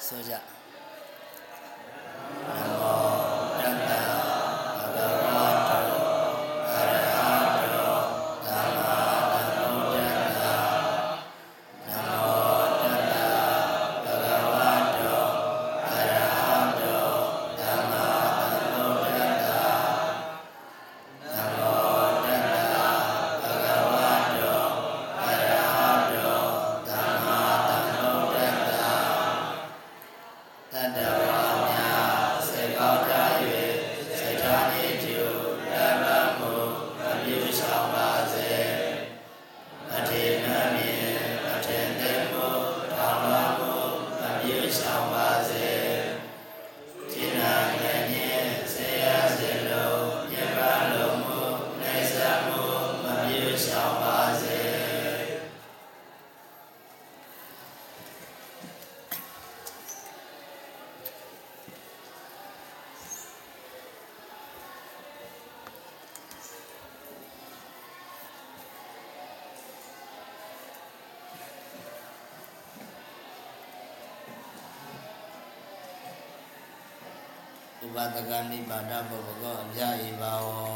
それ。 ပါတကနိဗ္ဗာဒဘုဂောအပြာဧဘာဝော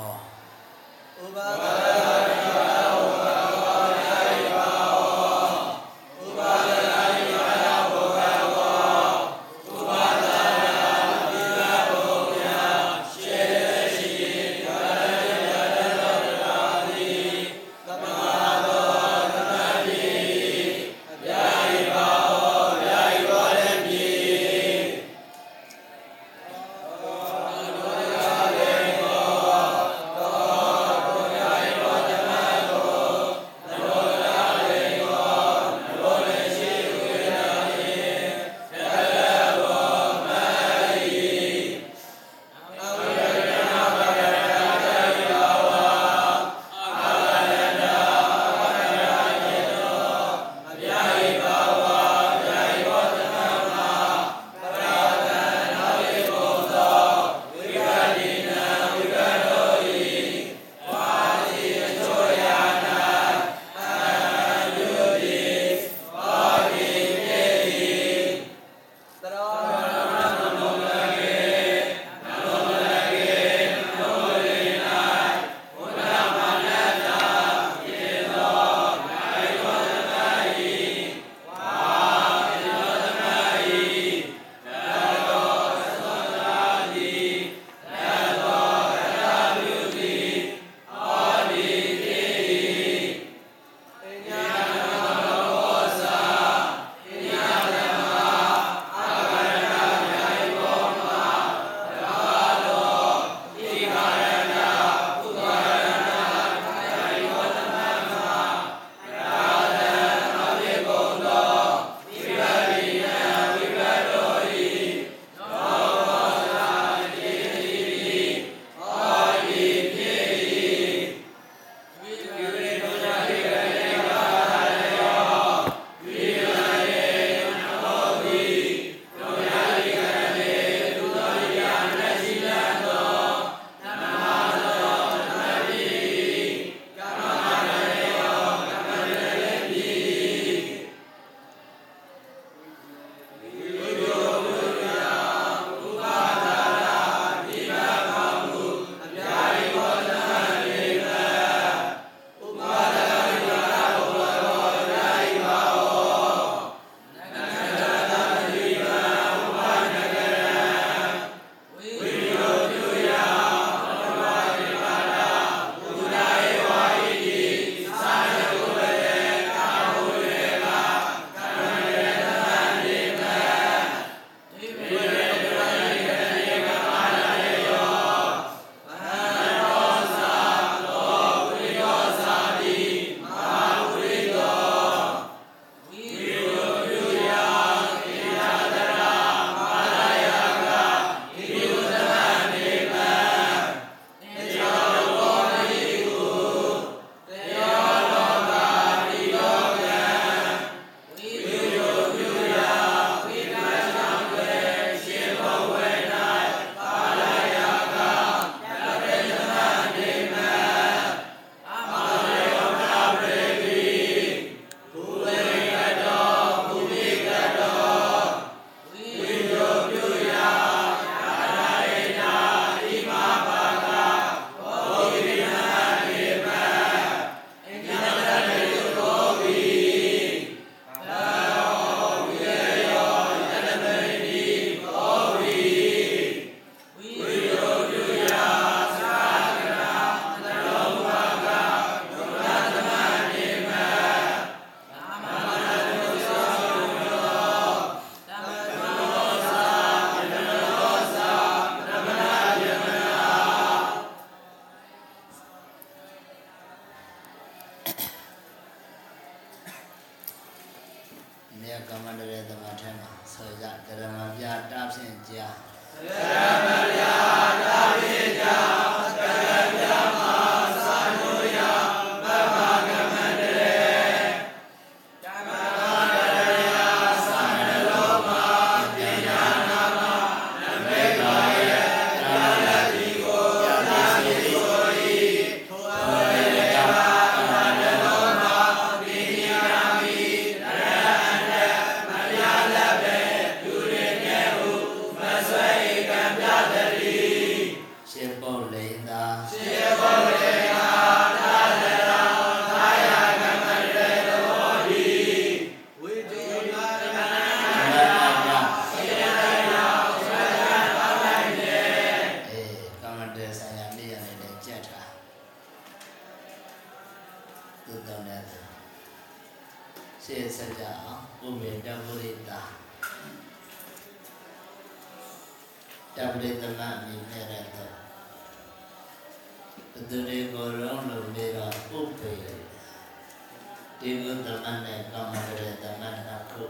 ဒီကုသမနဲ့ကမ္မတေသမနာခု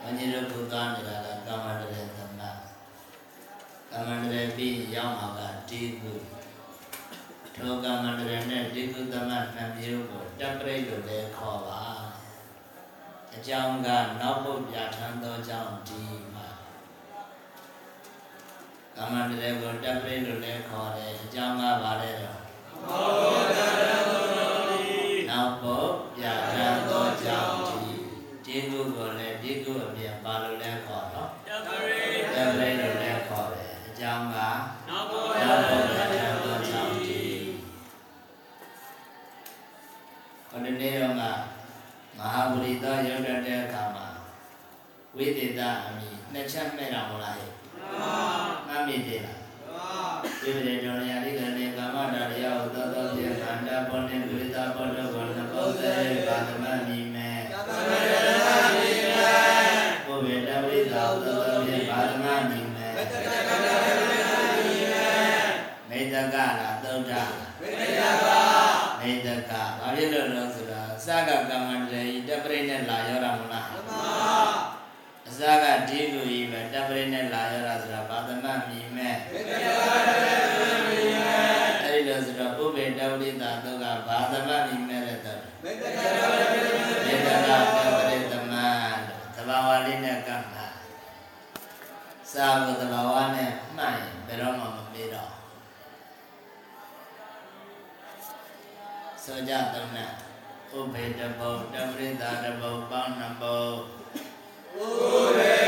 ဘုန်းကြီးတို့ဘုရားနေတာကကမ္မတေသမကမ္မတေပြီးရောက်မှာကဒီကုထိုကမ္မတေနဲ့ဒီကုသမနှစ်မျိုးကိုတပရိလို့လည်းခေါ်ပါအကြောင်းကနောက်ပုတ်ပြဋ္ဌာန်းသောကြောင့်ဒီမှာကမ္မန္တရေကိုတပ်ပရိလို့လည်းခေါ်တယ်အကြောင်းကပါလဲတော့နောက် ခொနည်းတော့ကမဟာဗုရိသောရုပ်တတ်တဲ့အခါမှာဝိသေသအမိနှစ်ချက်မဲ့တော်မလားဟဲ့မမိသေးလားဒီပြေတော်ရရိကနေကာမတာရယောသောသောပြေခန္ဓာပေါ်နေဝိသဘောတော်ကိုနှပုတ်သေးပါသမမိမေဘုဗေတဝိသောသောသောပြေပါသမမိမေမေတ္တကလားသုဒ္ဓမေတ္တကဘာဖြစ်လို့လဲဆိုတော့အ စကကမ္မန္တရေတပရိနဲ့လာရောတာမလားအစကဒီလူကြီးပဲတပရိနဲ့လာရောတာဆိုတာဘာသမမိမေအဲ့ဒီလို့ဆိုတော့ဥပေတဝိသသုကဘာသမမိမေတဲ့တော့မေတ္တကတပရိသမသဘာဝလေးနဲ့ကပ်တာစာဘသဘာဝနဲ့မှန်ရင်ဘယ်တော့မှမမေ့တော့ဆိုကြသုံးနဲ့ ဥပေတဘုတ်တပရိသတဘုတ်ပေါင်းနှစ်ဘုတ်ရ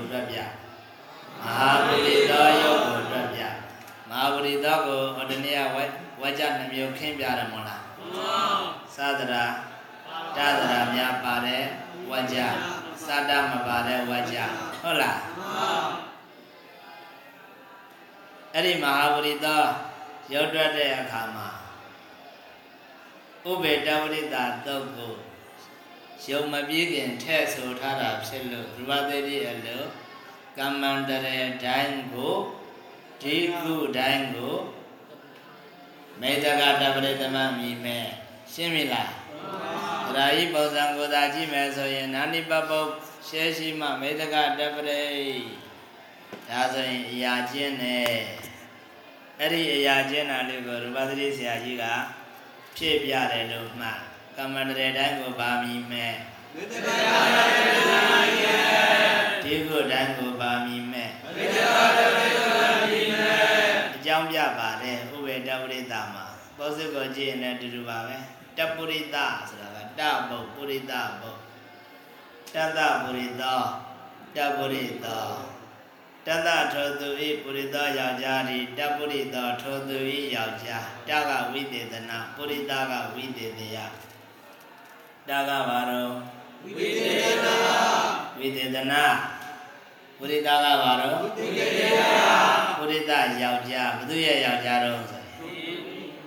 ကိုတွက်ပြမဟာပုရိသောရုပ်ကိုတွက်ပြမဟာပုရိသောကိုဟောတနေ့ဝဝကြနှမျိုးခင်းပြတယ်မို့လားသာသရာတသရာများပါတဲ့ဝကြသာတမပါတဲ့ဝကြဟုတ်လားအဲ့ဒီမဟာပုရိသောရောက်တွက်တဲ့အခါမှာဥပေတဝရိတာတုတ်ကို ယုံမပြေးခင်ထဲ့ဆိုထားတာဖြစ်လို့ရူပသေတိအလို့ကမ္မန္တရေတိုင်းကိုဒီကုတိုင်းကိုမေတ္တကတပရိသမမြည်မဲ့ရှင်းပြီလားသရာဤပုံစံကိုသာကြည့်မယ်ဆိုရင်နာနိပပုတ်ရှဲရှိမှမေတ္တကတပရိဒါဆိုရင်အရာချင်းနဲ့အဲ့ဒီအရာချင်းတာလေးကိုရူပသတိဆရာကြီးကဖြည့်ပြတယ်လို့မှတ် ကမ္မန္တရေတိုင်းကိုဗာမိမဲ့မေတ္တာတရားရဲ့ဒီကုတိုင်းကိုဗာမိမဲ့မေတ္တာတရားကိုဗာမိမဲ့အကြောင်းပြပါတယ်ဥပေတဝရိတမှာပေါစစ်ကိုကြည့်ရင်လည်းတူတူပါပဲတပုရိတဆိုတာကတဘုတ်ပုရိတဘုတ်တတပုရိသောတပုရိသောတတထောသူဤပုရိသောယောက်ျားဒီတပုရိသောထောသူဤယောက်ျားတကဝိသေသနာပုရိသကဝိသေသယ တကဘာရောဝိသေသနာဝိသေသနာပုရိသကဘာရောဝိသေသယပုရိသယောက်ျားဘုသူရဲ့ယောက်ျားတော့ဆို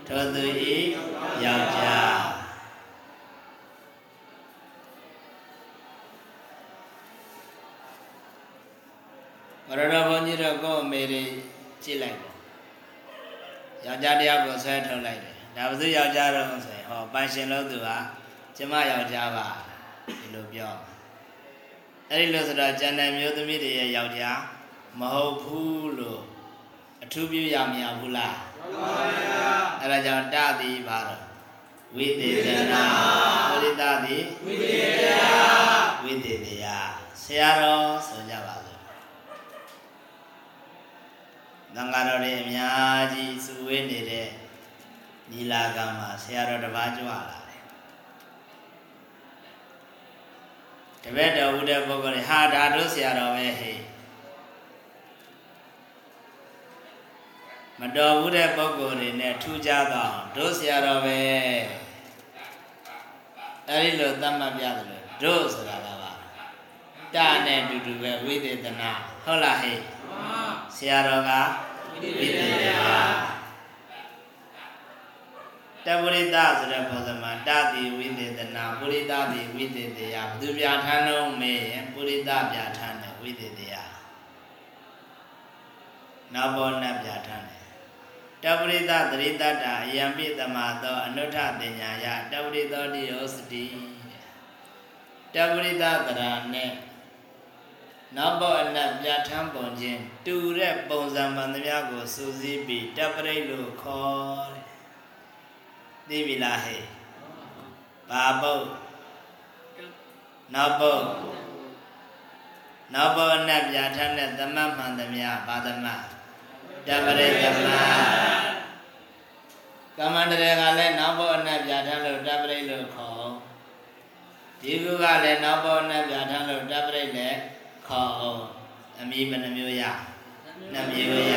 ထောသူဤယောက်ျားရဏဘုန်းကြီးတို့ကိုအမေတွေကြည့်လိုက်ပေါ့ယောက်ျားတယောက်ကိုဆွဲထုတ်လိုက်တယ်ဒါဘယ်သူယောက်ျားတော့ဆိုရင်ဟောပန်ရှင်လို့သူက ကျမယောက်ျားပါဒီလိုပြောအဲ့ဒီလိုဆိုတော့ကျန်တဲ့မျိုးသမီးတွေရဲ့ယောက်ျားမဟုတ်ဘူးလို့အထူးပြုရမရဘူးလားမှန်ပါဗျာအဲ့ဒါကြောင့်တသည်ပါတော့ဝိသေသနာပရိသသည်ဝိသေသယဝိသေသယဆရာတော်ဆိုကြပါသံဃာတော်တွေအများကြီးစုဝေးနေတဲ့ညီလာခံမှာဆရာတော်တစ်ပါးကြွလာ တယ်တပည့်တော်ဦးတဲ့ပုဂ္ဂိုလ်တွေဟာဒါတို့ဆရာတော်ပဲဟဲ့မတော်ဘူးတဲ့ပုဂ္ဂိုလ်တွေနဲ့ထူးခြားသောတို့ဆရာတော်ပဲအဲဒီလိုသတ်မှတ်ပြတယ်လို့တို့ဆိုတာကပါတနဲ့အတူတူပဲဝိသေသနာဟုတ်လားဟဲ့ဆရာတော်ကဝိသေယ တပုရိသဆိုတဲ့ပုံစံမှာတတိဝိသေသနာပုရိသတိဝိသေတယဘသူပြဋ္ဌာန်းတော့မေးပုရိသပြဋ္ဌာန်းတယ်ဝိသေတယနောက်ဘောနပြဋ္ဌာန်းတယ်တပရိသသရိတတအယံပိတမသောအနုထတင်ညာယတပရိသောတိယောစတိတပရိသတရာနဲ့နောက်ဘောအနတ်ပြဋ္ဌာန်းပုံချင်းတူတဲ့ပုံစံမှန်သမျှကိုစူးစီးပြီးတပရိတ်လို့ခေါ်တယ် သိပြီလားဟဲ့ဘာဘုတ်နောက်ဘုတ်နောက်ဘောအနတ်ပြဋ္ဌာန်းတဲ့သမတ်မှန်သမျှဘာသမတ်တပရိတ်သမတ်ကမ္မန္တရေကလည်းနောက်ဘောအနတ်ပြဋ္ဌာန်းလို့တပရိတ်လို့ခေါ်ဒီကုကလည်းနောက်ဘောအနတ်ပြဋ္ဌာန်းလို့တပရိတ်လည်းခေါ်အောင်အမီးဘယ်နှမျိုးရနှစ်မျိုးရ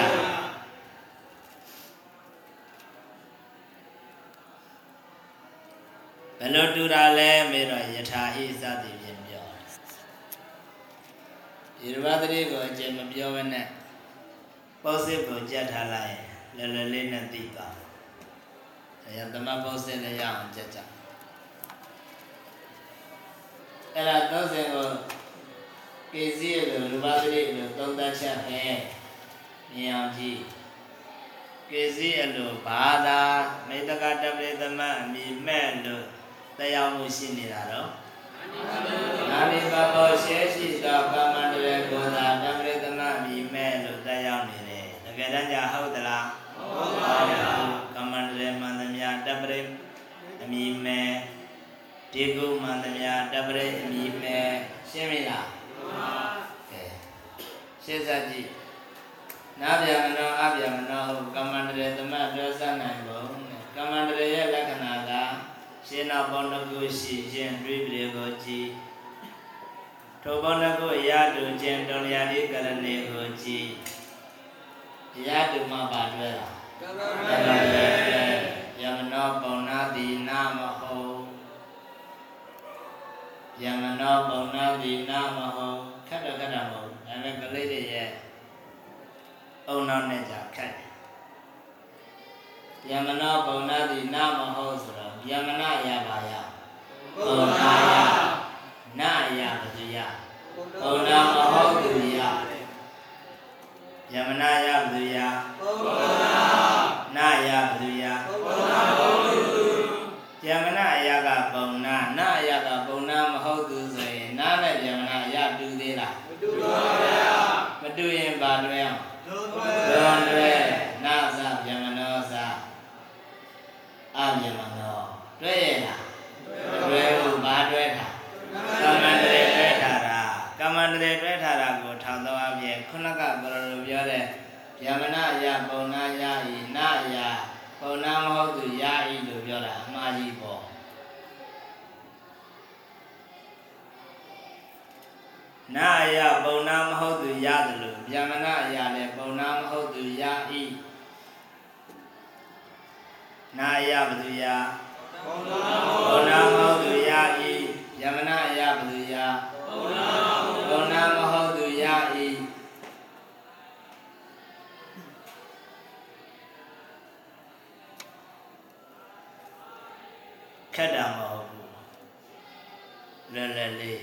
ယ်လိုတူတာလဲမေးတော့ယထာဟိစသည်ဖြင့်ပြောဒီရဘသတိကိုအကျဉ်းမပြောဘဲနဲ့ပေါ့စစ်ကိုကြက်ထားလိုက်ရင်လွယ်လွယ်လေးနဲ့သိပါအဲရသမပေါ့စစ်လည်းရအောင်ကြက်ကြအဲ့ဒါသုံးစင်ကိုကေစီရလို့ရဘသတိလို့သုံးသပ်ချက်ပဲမြင်အောင်ကြည့်ကေစီအလိုဘာသာမေတ္တကတပိသမအမိမဲ့လို့ တရားမှုရှိနေတာတော့နာနိပဘောရှေရှိသောကမ္မန္တရေကိုသာတပိသမအမိမဲ့လို့တရားနေတယ်တကယ်တမ်းကျဟုတ်သလားဟုတ်ပါဘူးကမ္မန္တရေမှန်သမျှတပိအမိမဲ့ဒီကုမှန်သမျှတပိအမိမဲ့ရှင်းပြီလားမှန်ပါကဲရှင်းစားကြည့်နာဗျာမနောအဗျာမနောကမ္မန္တရေသမပြောစနိုင်ဘုံကမ္မန္တရေရဲ့လက္ခဏာက ရှင်းနောက်ပေါင်းတစ်ခုရှိခြင်းတွေးပြီးကိုကြည်ထိုပေါင်းတစ်ခုရတူခြင်းတုံလျာတိကရဏေကိုကြည်ရတူမှာပါတွေ့လားကမ္မန္တရေယမနောပုံနာတိနာမဟုတ်ယမနောပုံနာတိနာမဟုတ်ခက်တော့ခက်တာမဟုတ်ဒါပေမဲ့ကလေးတွေရဲ့အုံနောက်နဲ့ကြာခက်တယ်ယမနောပုံနာတိနာမဟုတ်ဆိုတော့ ယမနာရပါရပုံနာရနာရဘုရားပုံနာမဟုတ်သူရယမနာရဘုရားပုံနာနာရဘုရားပုံနာမဟုတ်သူယမနာအရာကပုံနာနာအရာကပုံနာမဟုတ်သူဆိုရင်နာနဲ့ယမနာအရာတူသေးလားမတူပါဘူးမတူရင်ပါတွဲအောင် ယမနာယပုံနာယဤနာယပုံနာမဟုတ်သူယဤလို့ပြောတာအမှားကြီးပေါ့နာယပုံနာမဟုတ်သူရတယ်လို့ယမနာယလည်းပုံနာမဟုတ်သူယဤနာယဘသူယပုံနာမဟုတ်သူယဤယမနာယဘသူ ခက်တာမဟုတ်ဘူးလဲလဲလေး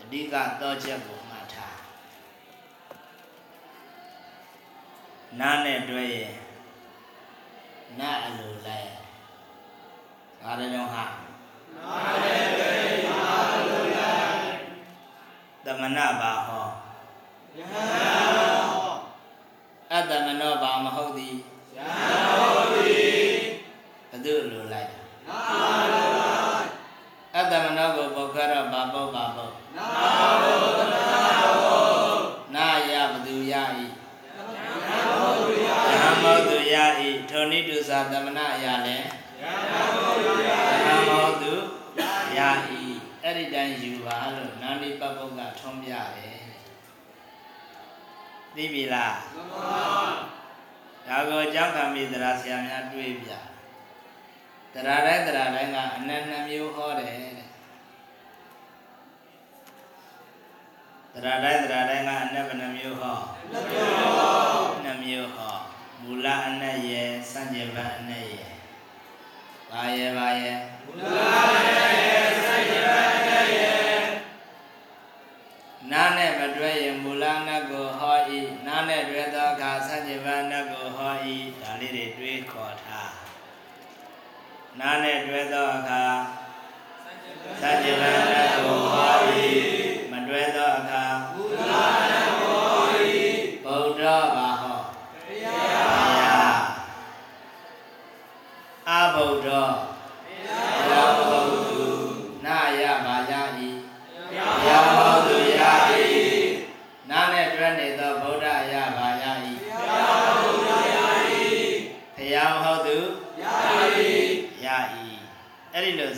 အဓိကတော့ချက်ကိုမှတ်ထားနားနဲ့တွဲရင်နားအလိုလိုက်ဒါလည်းတော့ဟာနားနဲ့တွဲရင်နားအလိုလိုက်တမနာပါ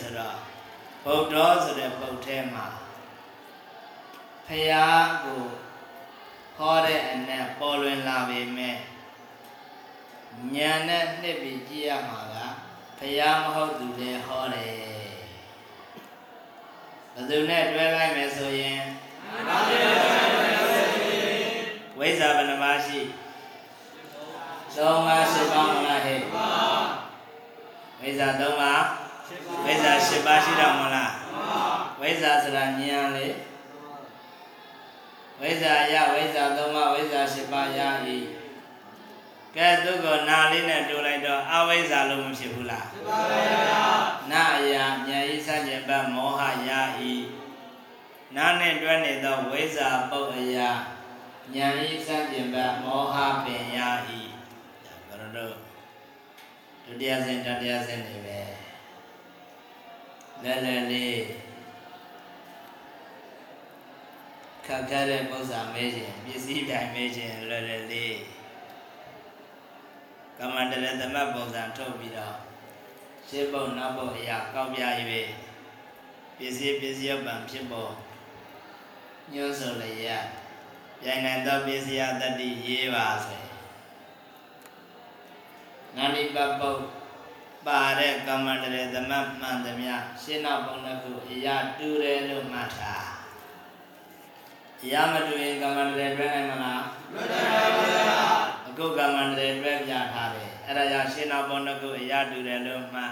ဆိုတော့ဗုဒ္ဓဆိုတဲ့ပုတ်ထဲမှာဖရာကိုဟောတဲ့အနက်ပေါ်လွင်လာပေမဲ့ဉာဏ်နဲ့နှစ်ပြီးကြည့်ရမှာကဘုရားမဟုတ်သူလည်းဟောတယ်ဘယ်သူနဲ့တွဲလိုက်မယ်ဆိုရင်ဝိဇ္ဇာဘယ်နှပါးရှိသုံးပါးရှိပါမလားဟဲ့ဝိဇ္ဇာသုံးပါး ဝိဇ္ဇာ၈ပါးရှိတော့မလားဝိဇ္ဇာဆိုတာဉာဏ်လေဝိဇ္ဇာယဝိဇ္ဇာသုံးပါးဝိဇ္ဇာ၈ပါးရ၏ကဲသူကနာလေးနဲ့တူလိုက်တော့အဝိဇ္ဇာလို့မဖြစ်ဘူးလားဖြစ်ပါဗျာနာအရာဉာဏ်ဤစัจ jin ပတ်မောဟရ၏နာနဲ့တွဲနေသောဝိဇ္ဇာပုတ်အရာဉာဏ်ဤစัจ jin ပတ်မောဟပင်ရ၏ဒါကတော့ဒုတိယဆင့်တတိယဆင့်နေပဲ လဲလဲလေးခက်ခဲတဲ့ပု္ပ္ပာမဲခြင်းပစ္စည်းတိုင်းမဲခြင်းလွယ်လွယ်လေးကမ္မန္တရသမတ်ပုံစံထုတ်ပြီးတော့ရှင်းပုံနောက်ပုံအရာကောက်ပြ၍ပစ္စည်းပစ္စည်းပံဖြစ်ပေါ်ညွှန်းဆိုလျက်ပြိုင်နိုင်သောပစ္စည်းတတ္တိရေးပါဆိုနာနိပပုတ် ပါတဲ့ကမ္မန္တရသမတ်မှန်သမျှရှင်းနောက်ပုံတစ်ခုအရာတူတယ်လို့မှတ်ထားအရာမတူရင်ကမ္မန္တရတွဲနိုင်မလားမတွဲနိုင်ပါဘူးအခုကမ္မန္တရတွဲပြထားတယ်အဲ့ဒါကြောင့်ရှင်းနောက်ပုံတစ်ခုအရာတူတယ်လို့မှတ်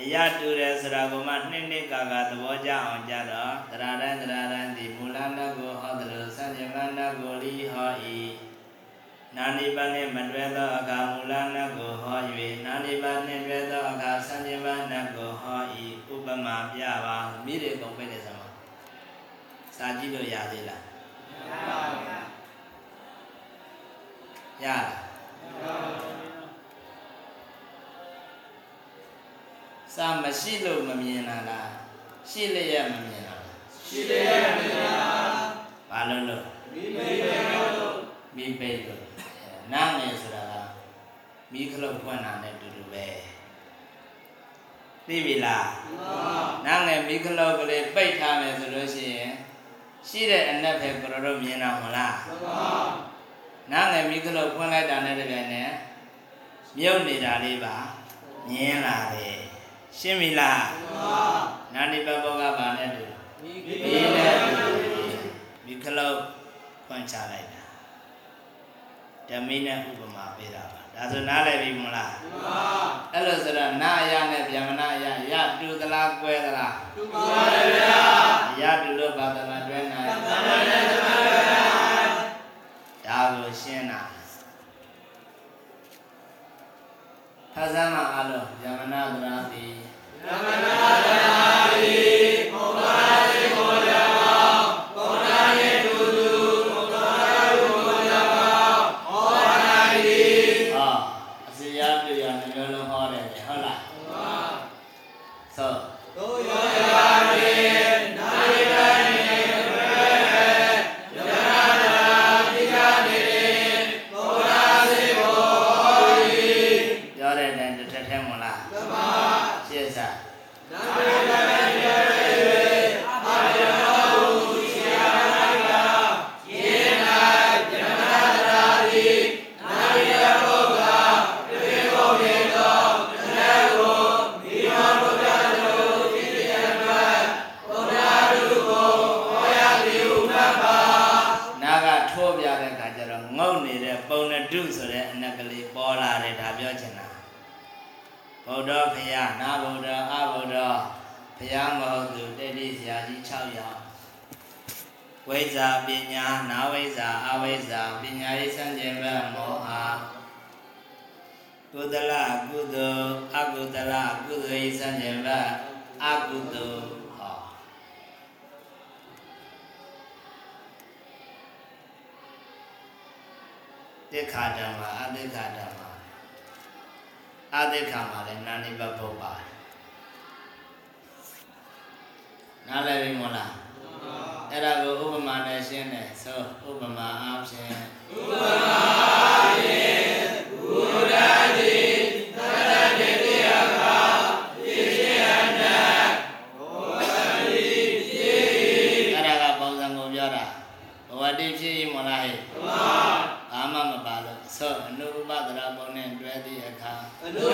အရာတူတယ်ဆိုတာကမှနှစ်နှစ်ကာကသဘောကျအောင်ကြတော့တရာတန်တရာတန်ဒီမူလနာကိုဟောတယ်လို့စัจ jin နာကိုလိဟော၏ နာနိဗ္ဗာန်နှင့်မတွဲသောအခါမူလနာကိုဟော၍နာနိဗ္ဗာန်နှင့်တွဲသောအခါစัจ jin နာကိုဟော၏ဥပမာပြပါမိတွေကုန်ပဲနေစမ်းပါစာကြည့်လို့ရသေးလားမရပါဘူးရလားစာမရှိလို့မမြင်တာလားရှိလျက်မမြင်တာလားရှိလျက်မြင်တာဘာလို့လို့မိပိတ်လို့မိပိတ်လို့ နားငယ်ဆိုတာကမိခလုတ်ဖွင့်တာနဲ့တူတူပဲသိပြီလားနားငယ်မိခလုတ်ကလေးပိတ်ထားမယ်ဆိုလို့ရှိရင်ရှိတဲ့အနက်ပဲကိုရတို့မြင်တာမလားမှန်ပါနားငယ်မိခလုတ်ဖွင့်လိုက်တာနဲ့တပြိုင်နက်မြုပ်နေတာလေးပါမြင်လာတယ်ရှင်းပြီလားမှန်ပါနာနိပဘောကဘာနဲ့တူမိနဲ့တူမိခလုတ်ဖွင့်ချလိုက်တာ ဓမိနဲ့ဥပမာပေးတာပါဒါဆိုနားလည်ပြီမလားမှန်ပါအဲ့လိုဆိုတော့နာအယနဲ့ဗျမနာအယရတူသလားကွဲသလားတူပါပါဗျာရတူလို့ဘာသမတွဲနိုင်သမတွဲနိုင်သမတွဲနိုင်ဒါကိုရှင်းတာဖဇမ်းမအလုံးဗျမနာသရာတိဗျမနာသရာ တယ် ညာနာဝိဇ္ဇာအဝိဇ္ဇာပညာရေးစံကျင်ဘတ်မောဟကုသလကုသိုလ်အကုသလကုသိုလ်ရေးစံကျင်ဘတ်အကုသိုလ်ဟောတိခါဓမ္မအတိခါဓမ္မအတိခါမှာလည်းနာနိဘဘုတ်ပါနားလည်ပြီမလား အဲ့ဒါကိုဥပမာနဲ့ရှင်းတယ်ဆိုဥပမာအားဖြင့်ဥပမာအားဖြင့်ဘုရားတိသတ္တတေတယကာတိတေယနာဘောဓိတိအဲ့ဒါကပုံစံကိုပြောတာဘဝတိဖြစ်ရင်မလားဟဲ့ဘာမှမပါလို့ဆိုအနုပဒရာပုံနဲ့တွဲသည့်အခါအနု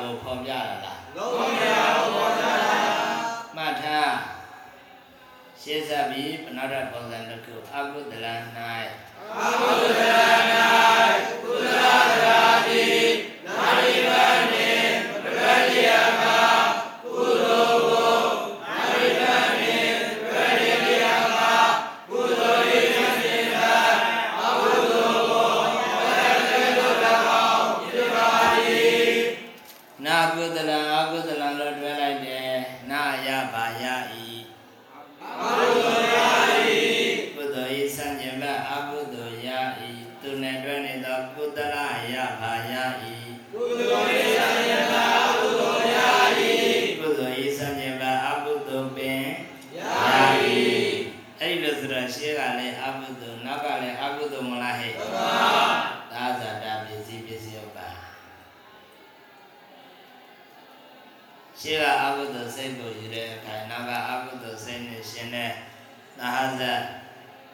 ကိုဖော်ပြတာလားလုံးဝမရဘူးဖော်ပြတာမှတ်ထားရှင်းစပ်ပြီးပဏ္ဍာပုံစံတစ်ခုအာဟုဒလန်၌အာဟုဒလန်၌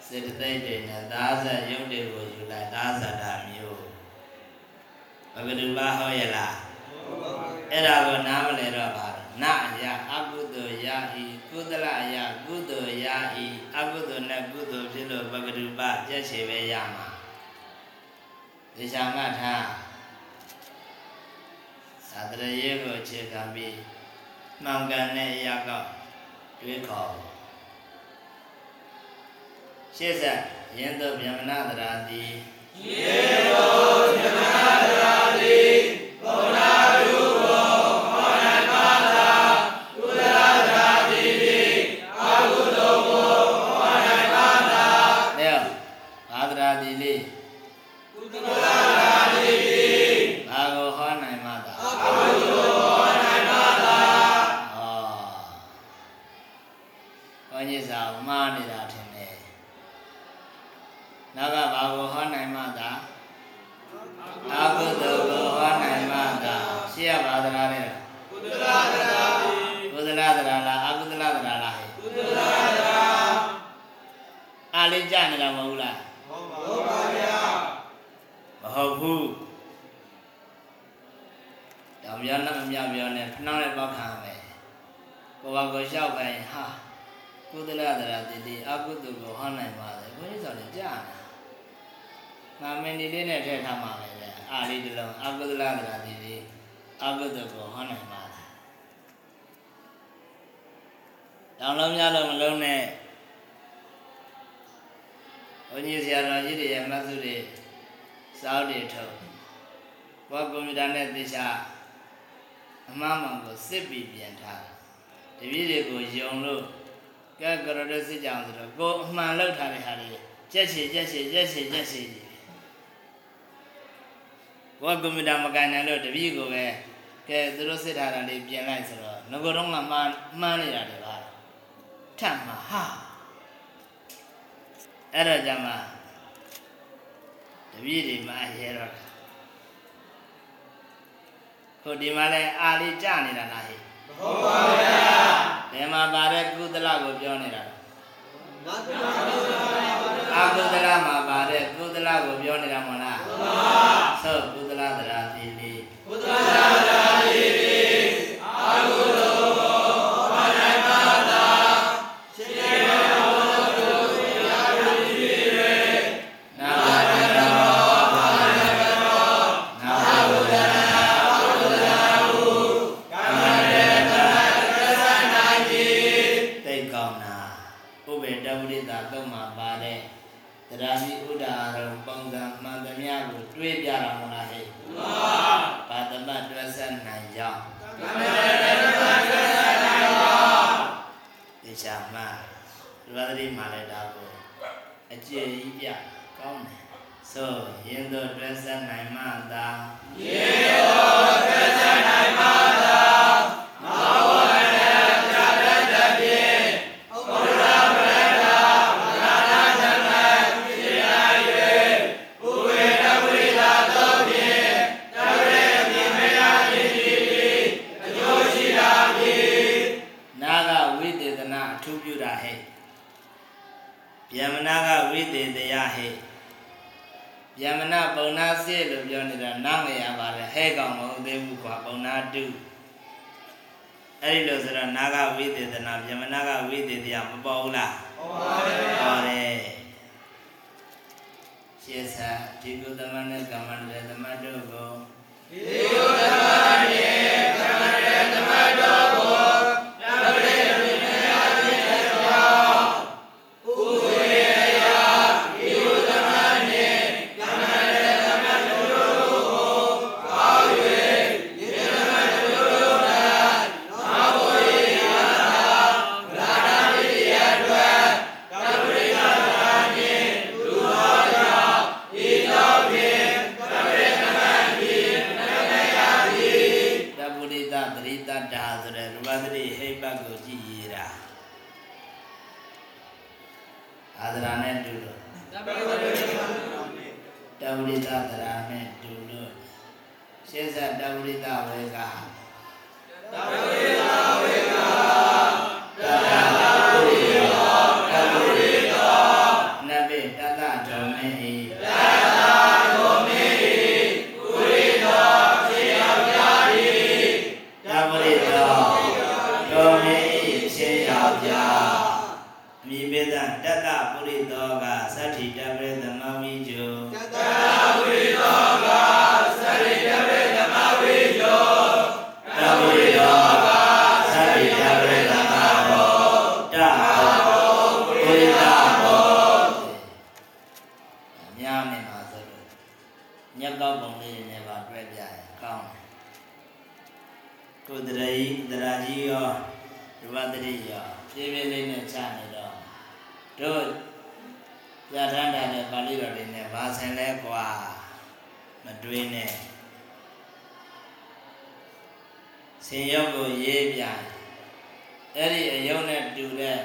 စေတသိက်တွေနဲ့သာဇာရုပ်တွေကိုယူလိုက်သာဇာတာမျိုးဘဂဝတဟောရလားအဲ့ဒါကိုနားမလည်တော့ပါနအရာအကုသိုလ်ရာဤကုသလအရာကုသိုလ်ရာဤအကုသိုလ်နဲ့ကုသိုလ်ဖြစ်လို့ဘဂဝတပြည့်ချေပဲရမှာဒေရှာမထာသာတရေကိုအခြေခံပြီးမှန်ကန်တဲ့အရာကတွေးခေါ် ရှေ့ဆက်ယန္တဗျမနာတရာတိယေရောဗျမနာ က်စီရက်စီကြီးကိုကကွန်ပျူတာမကန်နိုင်လို့တပည့်ကိုပဲကဲသူတို့စစ်ထားတာလေးပြင်လိုက်ဆိုတော့ငကိုတော့မှမှန်းနေတာတွေပါထပ်မှာဟာအဲ့တော့ကြမှာတပည့်တွေမှရဲတော့ခုဒီမှာလဲအာလေးကြနေတာလားဟဲ့မဟုတ်ပါဘူးဗျာဒီမှာပါတဲ့ကုသလကိုပြောနေတာလားငါကုသလကိုပြောနေတာ အာကုသလမှာပါတဲ့ကုသလကိုပြောနေတာမဟုတ်လားမှန်ပါဆိုကုသလသရာတိလေးကုသလသရာ လူဝတိမှာလည်းဒါကိုအကျဉ်းကြီးပြကောင်းတယ်ဆိုရင်တို့တွဲဆက်နိုင်မှသာရင်တို့ နာဂဝိသေသနာယမနာကဝိသေတရားမပေါ်ဘူးလားပေါ်ပါဘူးပေါ်တယ်ရှင်းစာဒီကုသမနဲ့ကမ္မန္တသမတ် ကွာမတွေးနဲ့ဆင်ရုပ်ကိုရေးပြအဲ့ဒီအယုံနဲ့တူတဲ့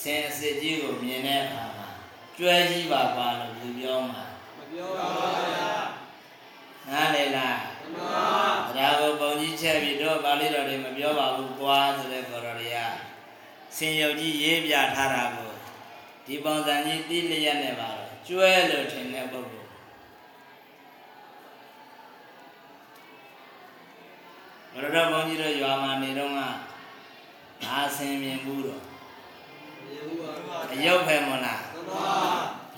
ဆင်အစစ်ကြီးကိုမြင်တဲ့အခါမှာကျွဲကြီးပါပါလို့လူပြောမှာမပြောပါဘူးဗျာနားလေလားမှန်ပါတရားကိုပုံကြီးချက်ပြီးတော့ပါဠိတော်တွေမပြောပါဘူးကွာဆိုတဲ့ကော်တော်တွေကဆင်ရုပ်ကြီးရေးပြထားတာကိုဒီပုံစံကြီးတိလျက်နဲ့ပါတော့ကျွဲလို့ထင်တဲ့ပုဂ္ဂိုလ် ရတော်ဘုန်းကြီးတို့ရွာမှာနေတော့ကအာဆင်မြင်ဘူးတော့မြင်ဘူးပါဗျာအယုတ်ဖယ်မလားမှန်ပါ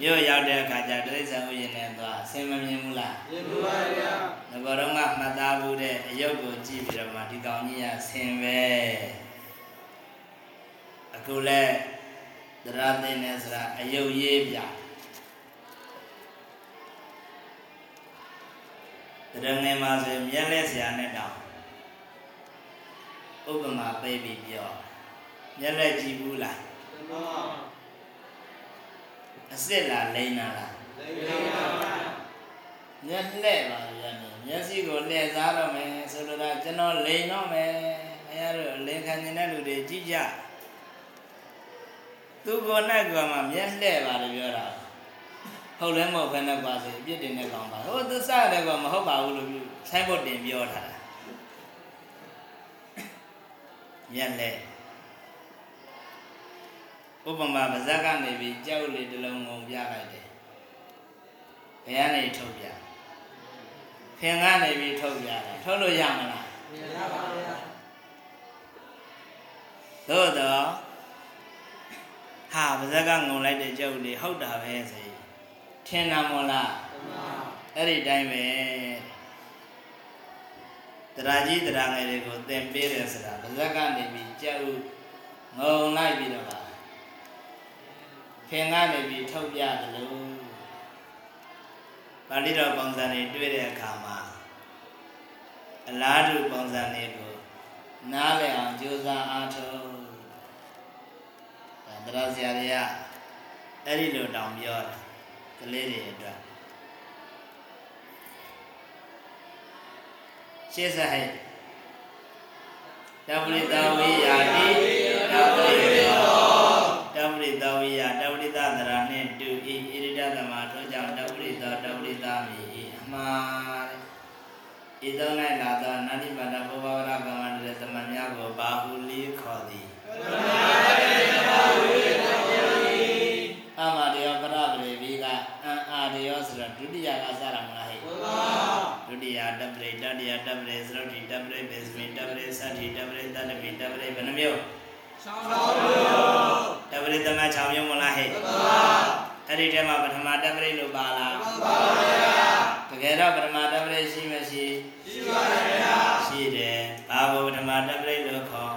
မြို့ရောက်တဲ့အခါကျတိရစ္ဆာန်ဥယျာဉ်နဲ့သွားဆင်မမြင်ဘူးလားမြင်ဘူးပါဗျာငကောတော့ကမှတ်သားဘူးတဲ့အယုတ်ကိုကြည့်ပြီးတော့မှဒီကောင်ကြီးကဆင်ပဲအခုလဲသရသိနေဆိုတာအယုတ်ရေးပြတရငယ်မှာဆိုမျက်လက်ဆရာနဲ့တောင် ဥပမာပေးပြီးပြောမျက်လက်ကြည့်ဘူးလားမှန်ပါအစ်စ်လားလိမ့်နာလားလိမ့်ပါဗျာမျက်လှဲ့ပါဗျာနေမျက်စိကိုလှည့်စားတော့မယ်ဆိုလိုတာကျွန်တော်လိန်တော့မယ်အဲရတော့လင်ခံနေတဲ့လူတွေကြည့်ကြသူကိုယ်နဲ့ကမှမျက်လှဲ့ပါတယ်ပြောတာဟုတ်လဲမဟုတ်ဘဲနဲ့ပါစေအပြစ်တင်တဲ့ကောင်ပါဟိုသူစတယ်ကမဟုတ်ပါဘူးလို့ဆိုင်ဘုတ်တင်ပြောထားတာ မျက်လှဲ့ဥပမာပါဇက်ကနေပြီးကြောက်လေးတစ်လုံးငုံပြလိုက်တယ်ဘယ်ကနေထုတ်ပြခင်ကနေပြီးထုတ်ပြတာထုတ်လို့ရမလားမြင်ရပါဗျာသို့တော့ဟာပါဇက်ကငုံလိုက်တဲ့ကြောက်လေးဟုတ်တာပဲဆိုရင်ထင်တာမို့လားမှန်ပါအဲ့ဒီတိုင်းပဲ တရားကြီးတရားငယ်တွေကိုသင်ပေးတယ်ဆိုတာပါဇက်ကနေပြီးကြောက်ငုံလိုက်ပြီးတော့ပါခင်ကနေပြီးထုတ်ပြတယ်လို့ပါဠိတော်ပုံစံတွေတွေ့တဲ့အခါမှာအလားတူပုံစံတွေကိုနားလည်အောင်ကြိုးစားအားထုတ်ဒါတရားဆရာတွေကအဲ့ဒီလိုတောင်ပြောတယ်ကလေးတွေအတွက် ရှေ့ဆက်ဟဲ့တပရိတဝိယာတိတပရိတောတပရိတဝိယာတပရိတသရနှင့်တူဤဣရိဒသမထိုကြောင့်တပရိတောတပရိတမိဤအမှားတဲ့ဤသုံး၌လာသောနာတိပါဒဘောဘဝရကမ္မန္တရသမများကိုဘာဟုလေးခေါ်သည်အ တိယတပရိတတိယတပရိသရုတ်တိတပရိပိစမိတပရိသတ္တိတပရိတတ္တမိတပရိဘယ်နှမျိုးတပရိသမ6မျိုးမလားဟဲ့အဲ့ဒီထဲမှာပထမတပရိလို့ပါလားတကယ်တော့ပထမတပရိရှိမရှိရှိပါဗျာရှိတယ်ဘာကိုပထမတပရိလို့ခေါ်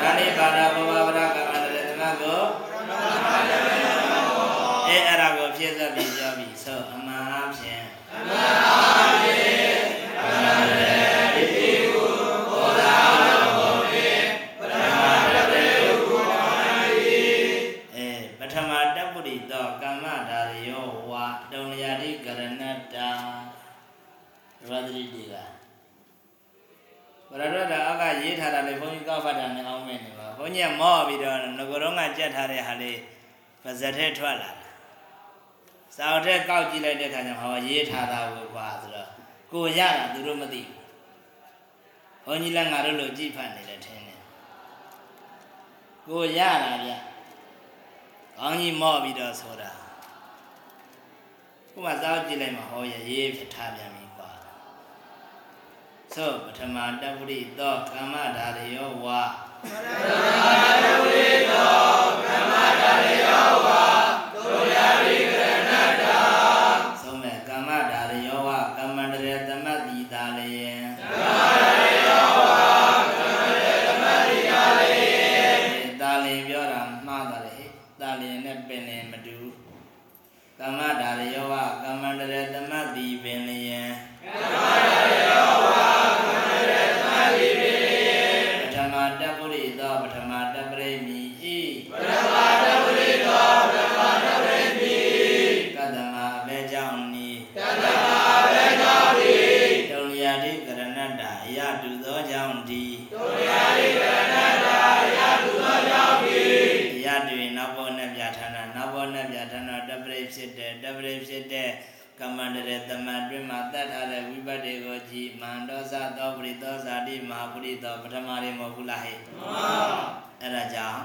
ဒါနိပါဒဘောဘဝရကမ္မတရသမကိုအဲအဲ့ဒါ ကိုဖြည့်သက်ပြီးပြောပြီးဆိုအမှန်အဖြင့်အမှန်အဖြင့်အမှန်တည်းဒီကိုဘောဓာတော်ဖြင့်ပထမတပရိကိုခေါ်၏အဲပထမတပ္ပုရိသောကမ္မဒါရယောဝါတုံလျာတိကရဏတ္တာရဝတိတိကဘရရတာအကရေးထားတာလေဘုန်းကြီးကောက်ဖတ်တာနဲ့အောင်းမဲ့နေပါဘုန်းကြီးကမော့ပြီးတော့ငကိုတော့ကကြက်ထားတဲ့ဟာလေးပါဇက်ထဲထွက်လာတာ စာအုပ်ထဲကောက်ကြည့်လိုက်တဲ့ခါကျဟောရေးထားတာကိုကွာဆိုတော့ကိုရတာသူတို့မသိဘူးဘုန်းကြီးလည်းငါတို့လိုကြည့်ဖတ်နေတယ်ထင်တယ်ကိုရတာဗျကောင်းကြီးမော့ပြီးတော့ဆိုတာခုမှစာအုပ်ကြည့်လိုက်မှဟောရရေးဖြစ်ထားပြန်ပြီကွာသို့ပထမတပ္ပိသောကမ္မဒါရယောဝါပထမတပ္ပိသော နောက်ဘောနဲ့ပြဋ္ဌာန်းတာနောက်ဘောနဲ့ပြဋ္ဌာန်းတော့တပ္ပရိဖြစ်တဲ့တပ္ပရိဖြစ်တဲ့ကမ္မန္တရတမန်တွင်မှာတတ်ထားတဲ့ဝိပတ်တွေကိုကြည်မန္တောဇသောပရိသောဇာတိမဟာပရိသောပထမရေမဟုတ်ဘူးလားဟဲ့မှန်ပါအဲ့ဒါကြောင့်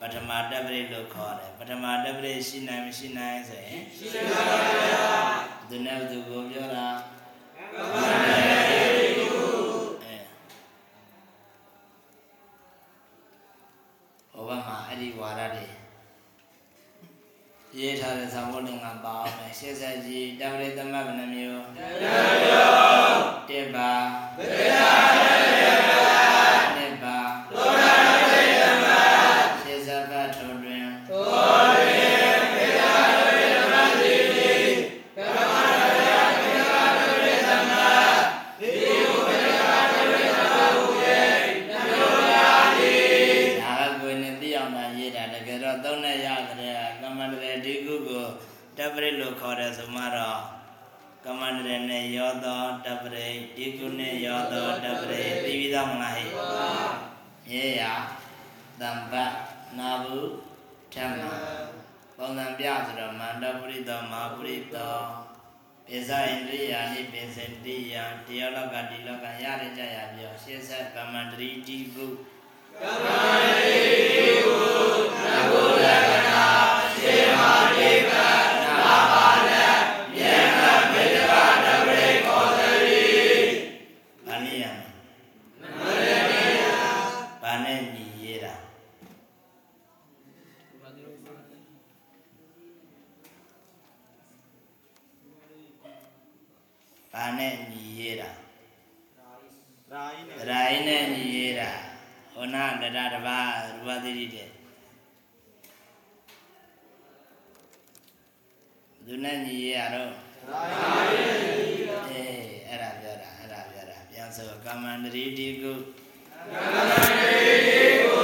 ပထမတပ္ပရိလို့ခေါ်တယ်ပထမတပ္ပရိရှိနိုင်မရှိနိုင်ဆိုရင်ရှိပါပါဘုရားသူနဲ့သူကိုပြောတာကမ္မန္တရ ရေးထားတဲ့သံဝတ္တငါပါအောင်မယ်ရှေ့ဆက်ကြည့်တပ္ပရိသမတ်ဘယ်နှမျိုးတမျိုးတစ်ပါ န္တရနဲ့ရောသောတပ္ပရိဒီကုနဲ့ရောသောတပ္ပရိသိပြီးသားမလားဟဲ့မြေရတမ္ပတ်နာဘူးဓမ္မပုံစံပြဆိုတော့မန္တပရိသောမဟာပရိသောပိဇာဣန္ဒြိယာနိပိစတိယဒီယောလောကဒီလောကရရကြရပြောရှင်းဆက်ကမ္မန္တရီဒီကုဘာ ဘာနဲ့ညီရေးတာရာအိနဲ့ရာအိနဲ့ညီရေးတာဟောနာတရတပါရူပသတိတဲ့သူနဲ့ညီရေးရတော့ရာအိနဲ့ညီရေးတာအေးအဲ့ဒါပြောတာအဲ့ဒါပြောတာပြန်ဆိုကမ္မန္တရီတိကုကမ္မန္တရီတိကု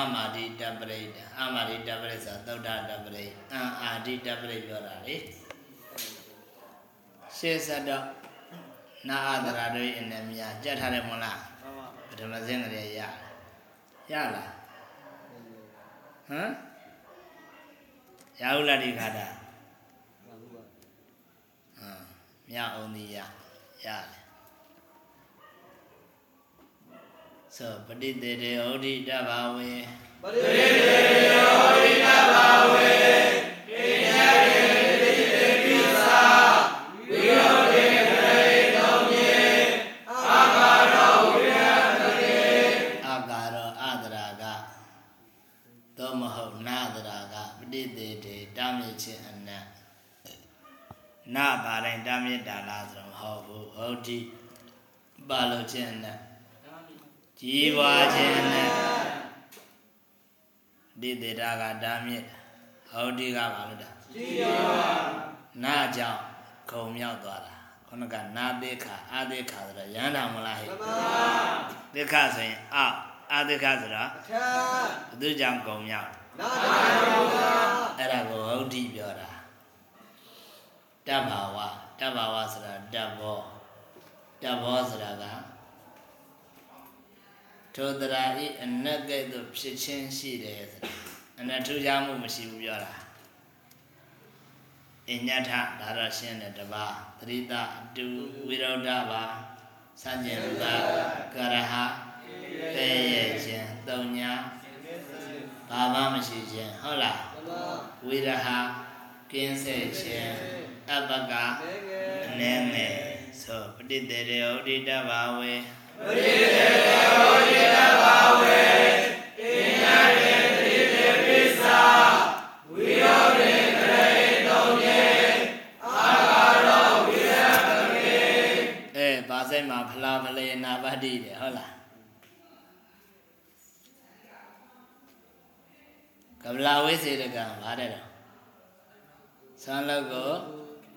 အာမာတိတပရိတအာမာတိတပရိဆိုသုဒ္ဓတပရိအံအာတိတပရိပြောတာလေရှင်းစတော့နာအဒရာတို့အနေမြာကြက်ထားတယ်မဟုတ်လားပထမစင်းကလေးရရလားဟမ်ရဟုလားဒီခါတာဟမ်မြအောင်ဒီရရတယ် ဆိုပဋိသေတေဩဒိတဘာဝေပရိသေယောဟိတဘာဝေကိညာရေတိတိပိသာဝိရောဓေကရေသုံးမြေအာဘာရောဝိရတကေအာကာရောအဒရာကသောမဟုတ်နာဒရာကပဋိသေတေတာမြင့်ခြင်းအနတ်နာပါတိုင်းတာမြင့်တာလားဆိုတော့မဟုတ်ဘူးဟုတ်တိပါလို့ခြင်းအနတ် ကြီးပွားခြင်းအနတ်ဒီသေတာကတာမြင့်ဟုတ်တိကပါလို့တာတိယောနာကြောင့်ခုံမြောက်သွားတာခုနကနာသေခအာသေခဆိုတော့ရဟန္တာမလားဟဲ့သမသေခဆိုရင်အအာသေခဆိုတော့ထံဘသူကြောင့်ခုံမြောက်နာတောသာအဲ့ဒါကိုဟုတ်တိပြောတာတဗ္ဗဝတဗ္ဗဝဆိုတာတဗ္ဗောတဗ္ဗောဆိုတာက ထိုတရာဤအနက်ကဲ့သို့ဖြစ်ချင်းရှိတယ်ဆိုတာအနထူးခြားမှုမရှိဘူးပြောတာအညထဒါတော့ရှင်းတယ်တပါသရိတအတူဝိရုဒ္ဓပါစัจ jin ကကရဟပဲ့ရဲ့ခြင်းသုံညာဘာမှမရှိခြင်းဟုတ်လားသမဝိရဟကင်းစေခြင်းအပကနေငယ်အနည်းငယ်ဆိုပဋိသေရေဩဒိတဘာဝေပရိသေယောဟိတဘာဝေ ကိညာရေတိတိပိသာဝိရောဓေကရေသုံးမြေအာဘာရောဝိရတကေအဲဘာစိတ်မှာဖလားဖလေနာပတ္တိတယ်ဟုတ်လားကဗလာဝိစေတကံဗါတဲ့တော့သံလောက်ကို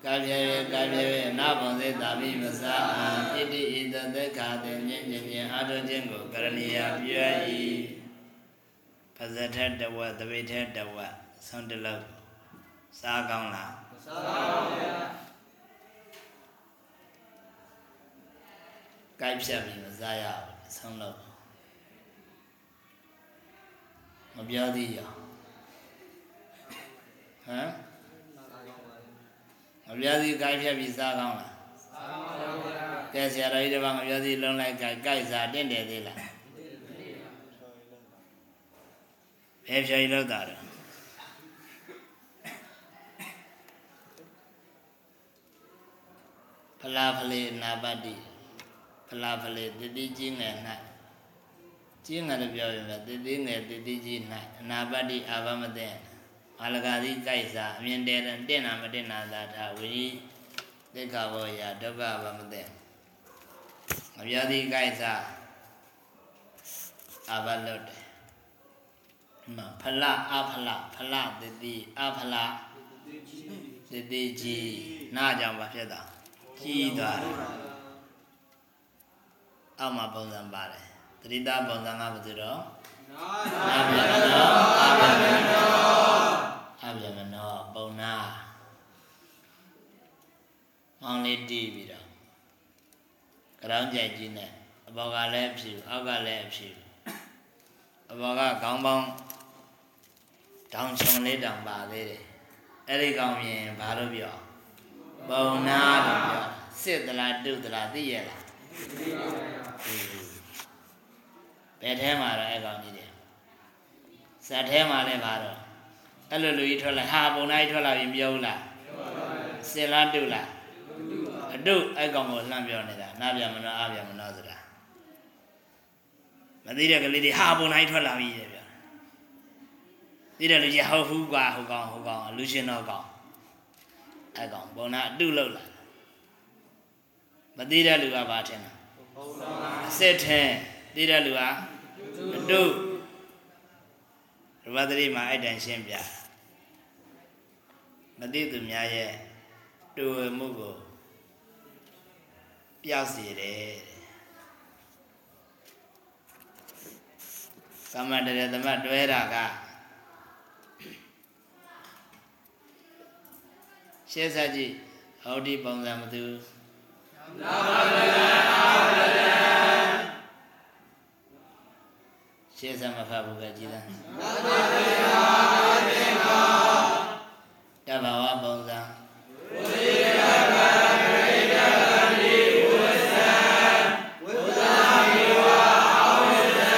ကာပြေကာပြေနာဘုံစေတာပိမစာအံဣတိဣတသက်ခာတေညင်ညင်ညင်အာထုခြင်းကိုကရဏီယပြုရ၏ပဇထတဝတပိထတဝသွန်တလောက်စားကောင်းလားသာပါဗျာကိုက်ဖြတ်ပြီးမစားရဘူးဆုံးလို့မပြောသေးရဟမ် မပြောသေးကိုက်ဖြတ်ပြီးစားကောင်းလားကဲဆရာတော်ကြီးတပါးမပြောသေးလုံးလိုက်ကိုက်ကိုက်စားတင့်တယ်သေးလားဘယ်ဖြေလို့တာတော့ဖလားဖလေနာပတ္တိဖလားဖလေတတိကြီးငယ်၌ကြီးငယ်လို့ပြောရင်ပဲတတိငယ်တတိကြီး၌အနာပတ္တိအာဘမတဲ့ အာလဂာတိကြိုက်စာအမြင်တဲတင့်နာမတင့်နာသာထဝိရိသိက္ခာဘောယဒုက္ခအာဘမတဲ့မပြောသည်ကြိုက်စာအာဘလွတ်တယ်မဖလားအဖလားဖလားတတိအဖလားတတိကြီးနာကြောင့်ဘာဖြစ်တာကြီးသွားတယ်အောက်မှာပုံစံပါတယ်တတိတပုံစံကဘာလို့တော့နာအဗျာမနောအဗျာမနော အဗျာမနောပုံနာမောင်းလေးတီးပြီးတော့ကြောင်းကြိုက်ကြီးနဲ့အဘောကလည်းအဖြူအောက်ကလည်းအဖြူအဘောကခေါင်းပေါင်းတောင်ချုံလေးတောင်ပါသေးတယ်အဲ့ဒီကောင်မြင်ဘာလို့ပြောပုံနာလို့ပြောစစ်သလားတုသလားသိရဲ့လားဘယ်ထဲမှာတော့အဲ့ကောင်ကြီးတယ်ဇက်ထဲမှာလည်းပါတော့ အဲ့လိုလူကြီးထွက်လာဟာပုံနာကြီးထွက်လာပြီမပြောဘူးလားစင်လားတုလားအတုအဲ့ကောင်ကိုလှမ်းပြောနေတာနားပြန်မနောအပြန်မနောဆိုတာမသိတဲ့ကလေးတွေဟာပုံတိုင်းထွက်လာပြီတဲ့ဗျာသိတဲ့လူကြီးဟုတ်ဘူးကွာဟိုကောင်ဟိုကောင်လူရှင်တော့ကောင်အဲ့ကောင်ပုံနာအတုလောက်လာမသိတဲ့လူကဘာထင်လဲအစစ်ထင်သိတဲ့လူကအတုရဝတ္တိမှာအဲ့တန်ရှင်းပြ မသိသူများရဲ့တူဝမှုကိုပျောက်စေတယ်သမတရသမတွဲတာကရှေ့ဆက်ကြည့်ဟောဒီပုံစံမသူနာမလနာမလရှေ့ဆက်မဖတ်ဘူးပဲကြည်လားနာမလနာသေမာ တဘာဝပုံစံဝိရကရိတကတိဝိသံဝိသမေဝအဝိသံ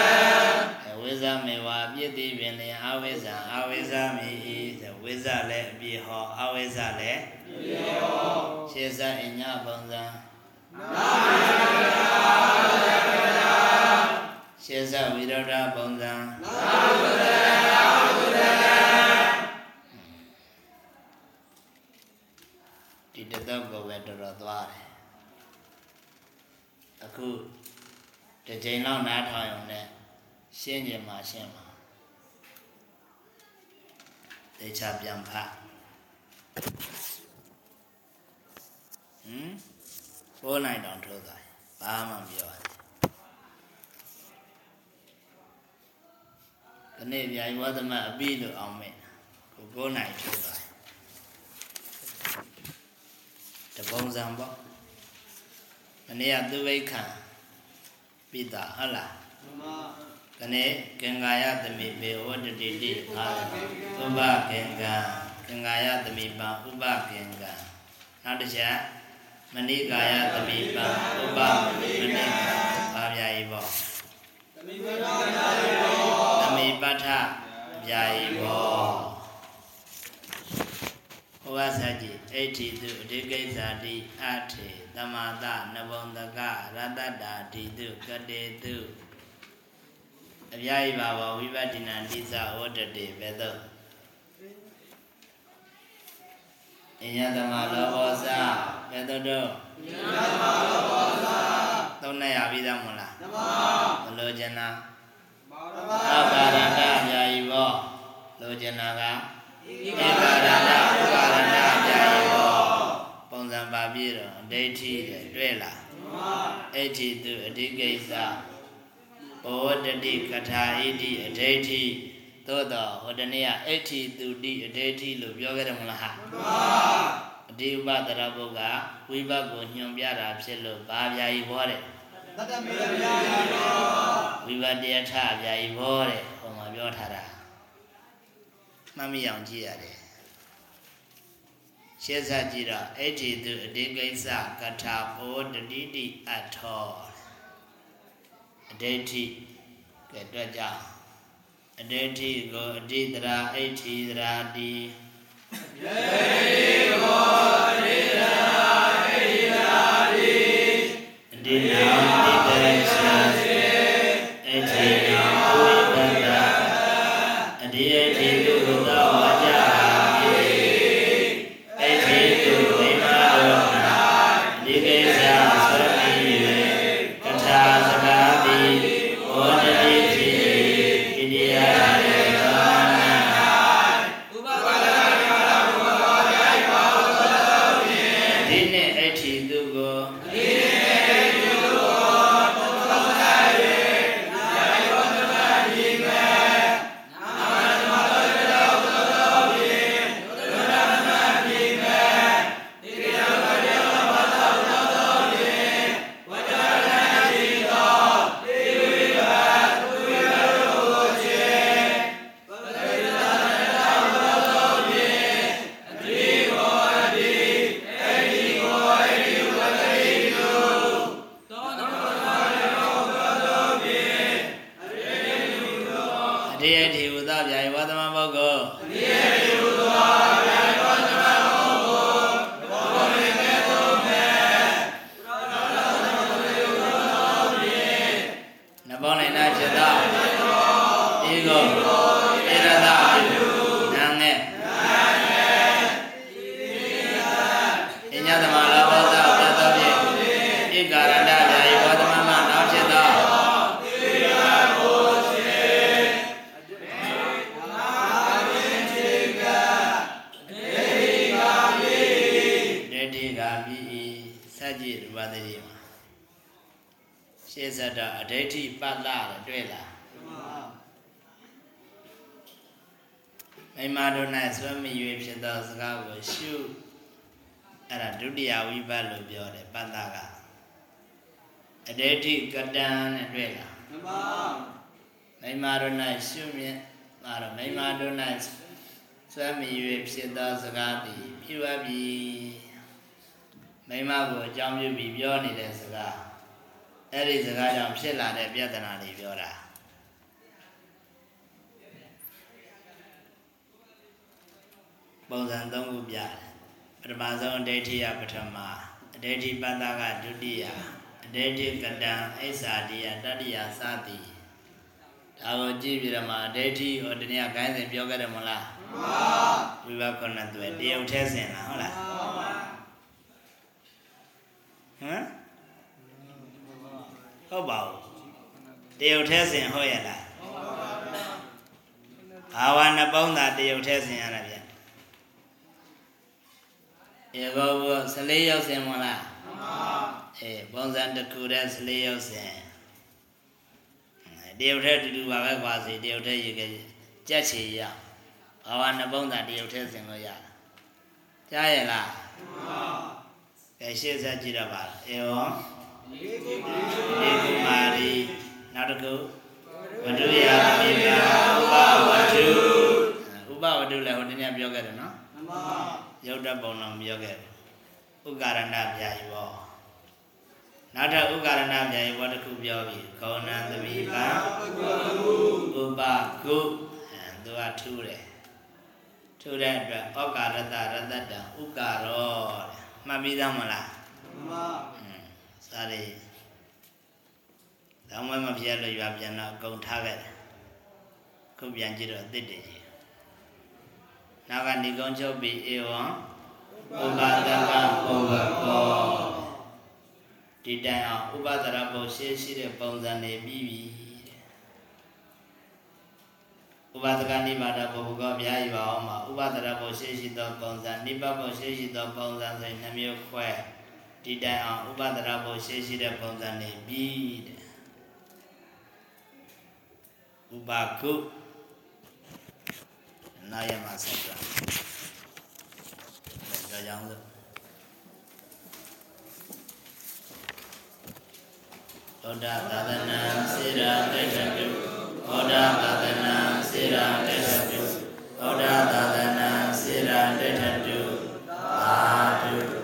ဝိသမေဝအပြစ်တိပင်လင်အဝိဇံအဝိဇမေဤဝိဇလည်းအပြည့်ဟောအဝိဇလည်းအပြည့်ဟောရှေ့ဆက်အညပုံစံနာမရှေ့ဆက်ဝိရောဓပုံစံနာမဒီ တသက်ကိုပဲတော်တော်သွားတယ်အခုတစ်ချိန်လောက်နားထောင်ရုံနဲ့ရှင်းကြမှာရှင်းမှာတေချာပြန်ဖတ်ဟမ်ပေါ်နိုင်တောင်ထိုးသွားဘာမှမပြောရဒီနေ့ဗျာဝသမအပြီးလို့အောင်မဲ့ကိုကိုနိုင်ထိုးသွား တပုံစံပေါ့မနေ့ကသူဝိခံပြီးတာဟုတ်လားမှန်ပါကနေ့ကင်္ကာယသမိပေဝတ္တတိတိအာဥပကင်္ဂံကင်္ကာယသမိပံဥပကင်္ဂံနောက်တစ်ချက်မဏိကာယသမိပံဥပမဏိကဘာပြာဤပေါ့သမိပဋ္ဌဗျာဤပေါ့သမိပဋ္ဌဗျာဤပေါ့ ဟောဝဆကြည်အဋ္ဌိတုအဓိကိစ္ဆာတိအထေတမတနဘုံတကရတတ္တာတိတုကတေတုအပြာဤပါဝဝိပတ္တိနံတိသဝတ္တတေဘေသောအညတမလောဘောဇဘေသောတောအညတမလောဘောဇသုံးနဲ့ရပြီးသားမလားတမမလိုချင်တာအပါရဏအပြာဤဘောလိုချင်တာက ဧကရဏဥပါရဏအပြာဤဘောပုံစံပါပြည့်တော့ဒိဋ္ဌိတွေ့လားအဋ္ဌိတုအဓိကိစ္စဘောဝတ္တိကထာဣတိအဒိဋ္ဌိသို့တော့ဟိုတနေ့ကအဋ္ဌိတုတိအဒိဋ္ဌိလို့ပြောခဲ့တယ်မလားဟာမှန်ပါအတိဥပဒရဘုကဝိဘတ်ကိုညွန်ပြတာဖြစ်လို့ဘာဗျာကြီးဘောတဲ့တတမေဗျာကြီးဘောဝိဘတ်တရားထဗျာကြီးဘောတဲ့ဟိုမှာပြောထားတာ မှတ်မိအောင်ကြည့်ရတယ်ရှေ့ဆက်ကြည့်တော့အဋ္ဌိတုအတိကိစ္စကထာဘောတတိတိအထောအဒိဋ္ဌိကဲတွေ့ကြအဒိဋ္ဌိကိုအတိတရာအဋ္ဌိတရာတိယေဘောအတိတရာအဋ္ဌိတရာတိအတိနာ တို့၌ဆွမ်းမရွေဖြစ်သောစကားကိုရှုအဲ့ဒါဒုတိယဝိပတ်လို့ပြောတယ်ပတ္တကအဋ္ဌိကတံနဲ့တွေ့လားမိမတို့၌ရှုမြင်မှာတော့မိမတို့၌ဆွမ်းမရွေဖြစ်သောစကားသည်ပြုအပ်ပြီမိမကိုအကြောင်းပြုပြီးပြောနေတဲ့စကားအဲ့ဒီစကားကြောင့်ဖြစ်လာတဲ့ပြဿနာတွေပြောတာ ပုံစံ၃ခုပြတယ်ပထမဆုံးအဋ္ဌိယပထမအဋ္ဌိပတ္တကဒုတိယအဋ္ဌိကတံအိစ္ဆာတိယတတိယစသည်ဒါကိုကြည့်ပြီးတော့မှအဋ္ဌိဟောတနည်းကိုင်းစဉ်ပြောခဲ့တယ်မလားမှန်ပါဝိဘခုနှစ်သွဲတရုတ်ထဲစင်လားဟုတ်လားမှန်ပါဟမ်ဟုတ်ပါဘူးတရုတ်ထဲစင်ဟုတ်ရဲ့လားဘာဝနှစ်ပေါင်းသာတရုတ်ထဲစင်ရတာဗျ ဧကောဘ14ရောက်စင်မလားမှန်ပါအေးပုံစံတစ်ခုတည်း14ရောက်စင်တရုတ်ထဲတူတူပါပဲကွာစီတရုတ်ထဲရေကကြက်ချီရဘာဝနှစ်ပေါင်းသာတရုတ်ထဲစင်လို့ရတာကြားရဲ့လားမှန်ပါကဲရှေ့ဆက်ကြည့်တော့ပါအေယောဒီကုမာရီနောက်တစ်ခုဝတ္ထုယမိမြာဥပဝတ္ထုဥပဝတ္ထုလည်းဟိုတနေ့ပြောခဲ့တယ်နော်မှန်ပါ ရုပ်တပုံတော်ပြောခဲ့တယ်ဥက္ကာရဏဗျာယီဘောနောက်ထပ်ဥက္ကာရဏဗျာယီဘောတစ်ခုပြောပြီခောဏံသမိပံဥပကုအဲသူကထူးတယ်ထူးတဲ့အတွက်ဩကာရတရတတံဥက္ကာရောတဲ့မှတ်ပြီးသားမလားမှန်ပါစားလေတောင်းမမပြည့်လို့ရွာပြန်တော့အကုန်ထားခဲ့တယ်ခုပြန်ကြည့်တော့အစ်စ်တည်ကြီး နောက်ကနေကုန်းချုပ်ပြီးဧဝံဥပဒကပုဗ္ဗကောဒီတိုင်အောင်ဥပဒရဘုရှိရှိတဲ့ပုံစံနေပြီးပြီဥပဒကနိဗ္ဗာန်ဘုဘကောပြားရပါအောင်မှာဥပဒရဘုရှိရှိသောပုံစံနိဗ္ဗာန်ဘုရှိရှိသောပုံစံဆိုရင်နှမျိုးခွဲဒီတိုင်အောင်ဥပဒရဘုရှိရှိတဲ့ပုံစံနေပြီးတဲ့ဥပကု နာရမဆိုင်တာဒါကြောင့်လို့ဩဒသာသနာစေရာတိတ်တုဩဒသာသနာစေရာတိတ်တုဩဒသာသနာစေရာတိတ်တုသာတု